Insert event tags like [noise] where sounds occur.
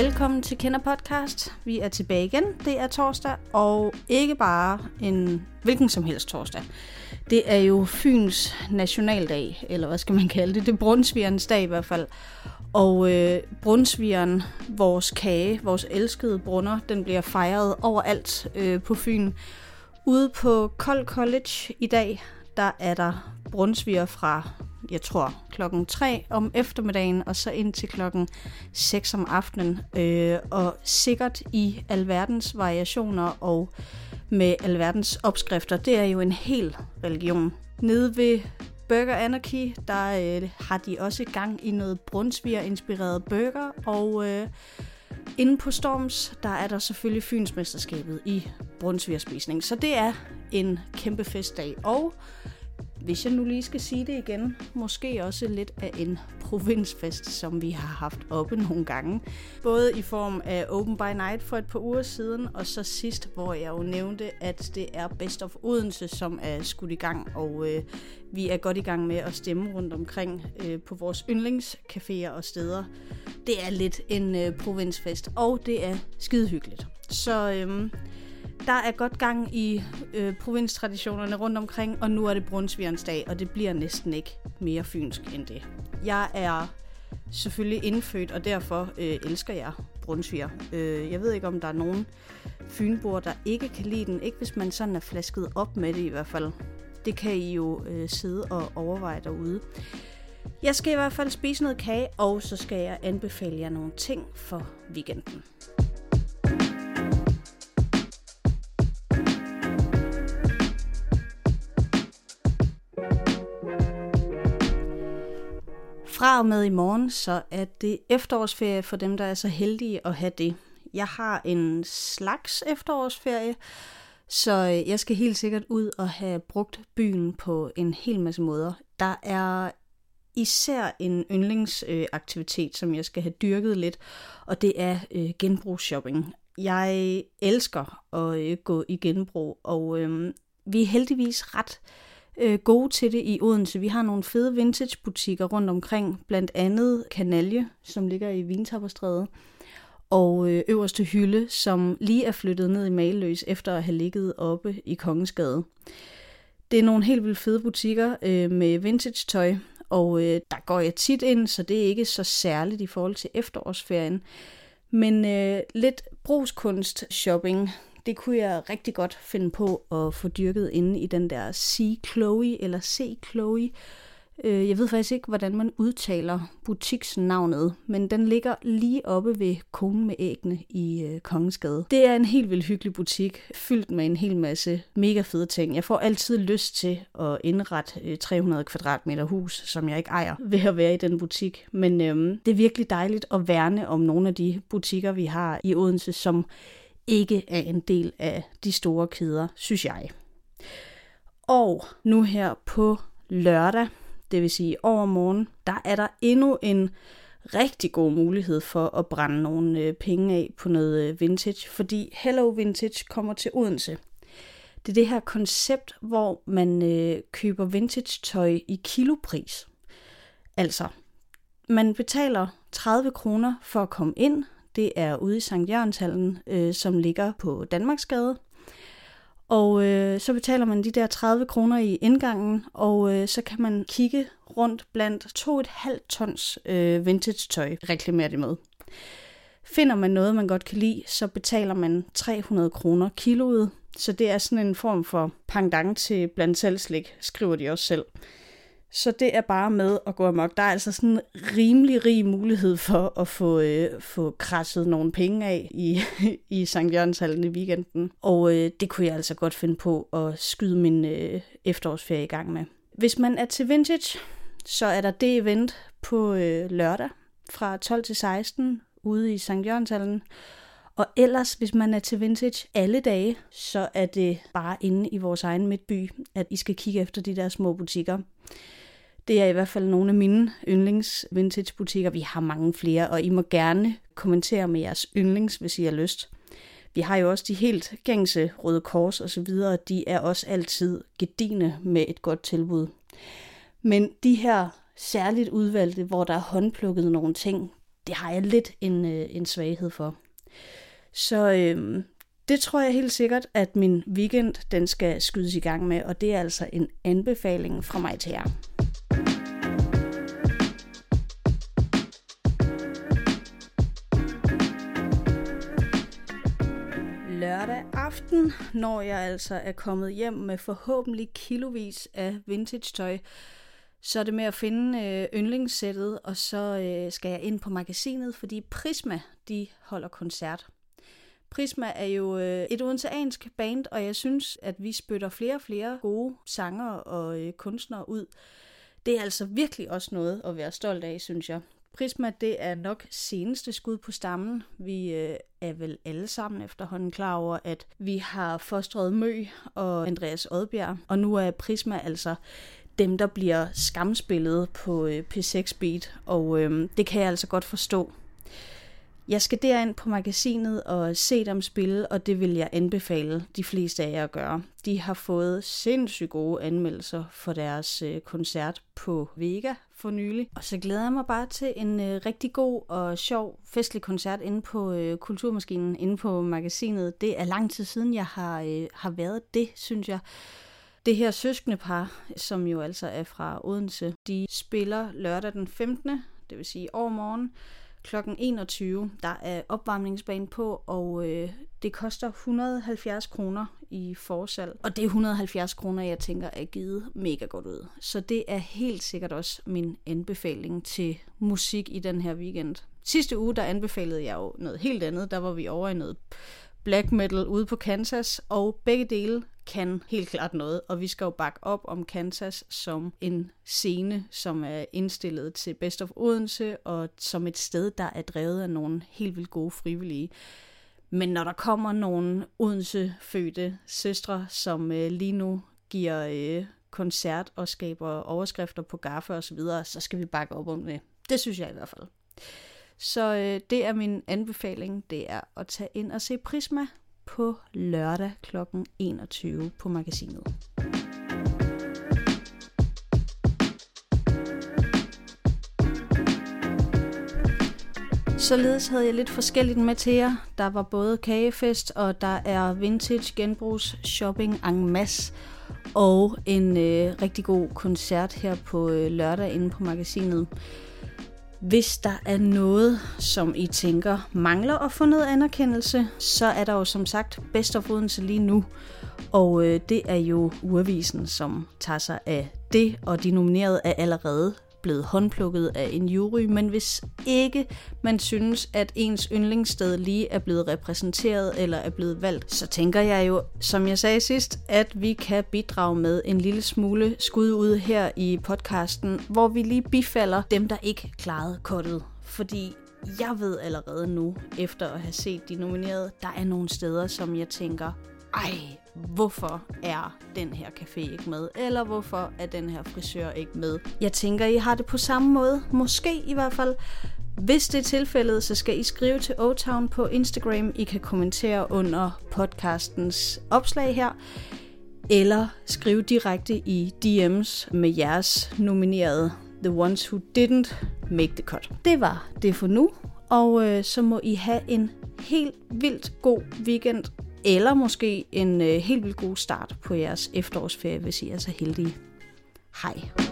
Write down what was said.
Velkommen til Kender Podcast. Vi er tilbage igen. Det er torsdag, og ikke bare en hvilken som helst torsdag. Det er jo Fyns nationaldag, eller hvad skal man kalde det? Det er Brunsvigerens dag i hvert fald. Og øh, Brunsvigeren, vores kage, vores elskede brunner, den bliver fejret overalt øh, på Fyn. Ude på Kold College i dag, der er der brunsviger fra jeg tror, klokken 3 om eftermiddagen, og så ind til klokken 6 om aftenen. Øh, og sikkert i alverdens variationer og med alverdens opskrifter. Det er jo en hel religion. Nede ved Burger Anarchy, der øh, har de også gang i noget brunsviger-inspireret burger, og øh, inde på Storms, der er der selvfølgelig Fynsmesterskabet i brunsvigerspisning. Så det er en kæmpe festdag, og hvis jeg nu lige skal sige det igen, måske også lidt af en [laughs] provinsfest, som vi har haft oppe nogle gange. Både i form af Open by Night for et par uger siden, og så sidst, hvor jeg jo nævnte, at det er Best of Odense, som er skudt i gang, og øh, vi er godt i gang med at stemme rundt omkring øh, på vores yndlingscaféer og steder. Det er lidt en øh, provinsfest, og det er skidehyggeligt. Så øh, der er godt gang i øh, provinstraditionerne rundt omkring, og nu er det Brunsvigerens dag, og det bliver næsten ikke mere fynsk end det. Jeg er selvfølgelig indfødt, og derfor øh, elsker jeg brunsviger. Øh, jeg ved ikke, om der er nogen fynboer, der ikke kan lide den. Ikke hvis man sådan er flasket op med det i hvert fald. Det kan I jo øh, sidde og overveje derude. Jeg skal i hvert fald spise noget kage, og så skal jeg anbefale jer nogle ting for weekenden. Fra og med i morgen, så er det efterårsferie for dem, der er så heldige at have det. Jeg har en slags efterårsferie, så øh, jeg skal helt sikkert ud og have brugt byen på en hel masse måder. Der er især en yndlingsaktivitet, som jeg skal have dyrket lidt, og det er øh, genbrugsshopping. Jeg elsker at øh, gå i genbrug, og øh, vi er heldigvis ret øh, Øh, gode til det i Odense. Vi har nogle fede vintage-butikker rundt omkring, blandt andet Kanalje, som ligger i Vintapperstræde, og øh, Øverste Hylde, som lige er flyttet ned i Maløs efter at have ligget oppe i Kongensgade. Det er nogle helt vildt fede butikker øh, med vintage-tøj, og øh, der går jeg tit ind, så det er ikke så særligt i forhold til efterårsferien. Men øh, lidt brugskunst-shopping, det kunne jeg rigtig godt finde på at få dyrket inde i den der C. Chloe, eller C. Chloe. Øh, jeg ved faktisk ikke, hvordan man udtaler butiksnavnet, men den ligger lige oppe ved konen med æggene i øh, Kongensgade. Det er en helt vildt hyggelig butik, fyldt med en hel masse mega fede ting. Jeg får altid lyst til at indrette øh, 300 kvadratmeter hus, som jeg ikke ejer, ved at være i den butik. Men øhm, det er virkelig dejligt at værne om nogle af de butikker, vi har i Odense, som ikke er en del af de store kæder, synes jeg. Og nu her på lørdag, det vil sige overmorgen, der er der endnu en rigtig god mulighed for at brænde nogle øh, penge af på noget øh, vintage, fordi Hello Vintage kommer til Odense. Det er det her koncept, hvor man øh, køber vintage tøj i kilopris. Altså, man betaler 30 kroner for at komme ind, det er ude i Sankt Jørgenshallen, øh, som ligger på Danmarksgade. Og øh, så betaler man de der 30 kroner i indgangen, og øh, så kan man kigge rundt blandt 2,5 tons øh, vintage tøj, reklamerer det med. Finder man noget, man godt kan lide, så betaler man 300 kroner kiloet. Så det er sådan en form for pangdang til blandt selv slik, skriver de også selv. Så det er bare med at gå amok. Der er altså sådan en rimelig rig mulighed for at få, øh, få krasset nogle penge af i, [laughs] i Sankt Jørgenshallen i weekenden. Og øh, det kunne jeg altså godt finde på at skyde min øh, efterårsferie i gang med. Hvis man er til vintage, så er der det event på øh, lørdag fra 12 til 16 ude i Sankt Jørgenshallen. Og ellers, hvis man er til vintage alle dage, så er det bare inde i vores egen midtby, at I skal kigge efter de der små butikker. Det er i hvert fald nogle af mine yndlings vintage butikker. Vi har mange flere, og I må gerne kommentere med jeres yndlings, hvis I har lyst. Vi har jo også de helt gængse Røde Kors og så videre. De er også altid gedine med et godt tilbud. Men de her særligt udvalgte, hvor der er håndplukket nogle ting, det har jeg lidt en, øh, en svaghed for. Så øh, det tror jeg helt sikkert, at min weekend den skal skydes i gang med, og det er altså en anbefaling fra mig til jer. Lørdag aften, når jeg altså er kommet hjem med forhåbentlig kilovis af vintage tøj, så er det med at finde øh, yndlingssættet, og så øh, skal jeg ind på magasinet, fordi Prisma, de holder koncert. Prisma er jo øh, et odenseansk band, og jeg synes, at vi spytter flere og flere gode sanger og øh, kunstnere ud. Det er altså virkelig også noget at være stolt af, synes jeg. Prisma, det er nok seneste skud på stammen. Vi øh, er vel alle sammen efterhånden klar over, at vi har fostret Mø og Andreas Odbjerg, og nu er Prisma altså dem, der bliver skamspillet på øh, P6 Beat, og øh, det kan jeg altså godt forstå. Jeg skal derind på magasinet og se dem spille, og det vil jeg anbefale de fleste af jer at gøre. De har fået sindssygt gode anmeldelser for deres øh, koncert på Vega for nylig. Og så glæder jeg mig bare til en øh, rigtig god og sjov festlig koncert inde på øh, Kulturmaskinen, inde på magasinet. Det er lang tid siden, jeg har, øh, har været det, synes jeg. Det her søskende par, som jo altså er fra Odense, de spiller lørdag den 15., det vil sige overmorgen, klokken 21. Der er opvarmningsbane på, og øh, det koster 170 kroner i forsalg. Og det er 170 kroner, jeg tænker er givet mega godt ud. Så det er helt sikkert også min anbefaling til musik i den her weekend. Sidste uge, der anbefalede jeg jo noget helt andet. Der var vi over i noget black metal ude på Kansas, og begge dele kan helt klart noget, og vi skal jo bakke op om Kansas som en scene, som er indstillet til Best of Odense, og som et sted, der er drevet af nogle helt vildt gode frivillige. Men når der kommer nogle Odense-fødte søstre, som øh, lige nu giver øh, koncert og skaber overskrifter på gaffe og så videre, så skal vi bakke op om det. Det synes jeg i hvert fald. Så øh, det er min anbefaling, det er at tage ind og se Prisma på lørdag kl. 21 på magasinet. Således havde jeg lidt forskelligt med til jer. Der var både kagefest, og der er vintage genbrugs shopping en masse, og en øh, rigtig god koncert her på øh, lørdag inde på magasinet. Hvis der er noget, som I tænker mangler at få noget anerkendelse, så er der jo som sagt Best of Odense lige nu. Og øh, det er jo urvisen, som tager sig af det, og de nominerede er allerede blevet håndplukket af en jury, men hvis ikke man synes, at ens yndlingssted lige er blevet repræsenteret eller er blevet valgt, så tænker jeg jo, som jeg sagde sidst, at vi kan bidrage med en lille smule skud ud her i podcasten, hvor vi lige bifalder dem, der ikke klarede kottet. Fordi jeg ved allerede nu, efter at have set de nominerede, der er nogle steder, som jeg tænker, ej, hvorfor er den her café ikke med? Eller hvorfor er den her frisør ikke med? Jeg tænker, I har det på samme måde. Måske i hvert fald. Hvis det er tilfældet, så skal I skrive til O-Town på Instagram. I kan kommentere under podcastens opslag her. Eller skrive direkte i DM's med jeres nominerede The Ones Who Didn't Make the Cut. Det var det for nu, og øh, så må I have en helt vildt god weekend eller måske en øh, helt vildt god start på jeres efterårsferie, hvis I er så heldige. Hej.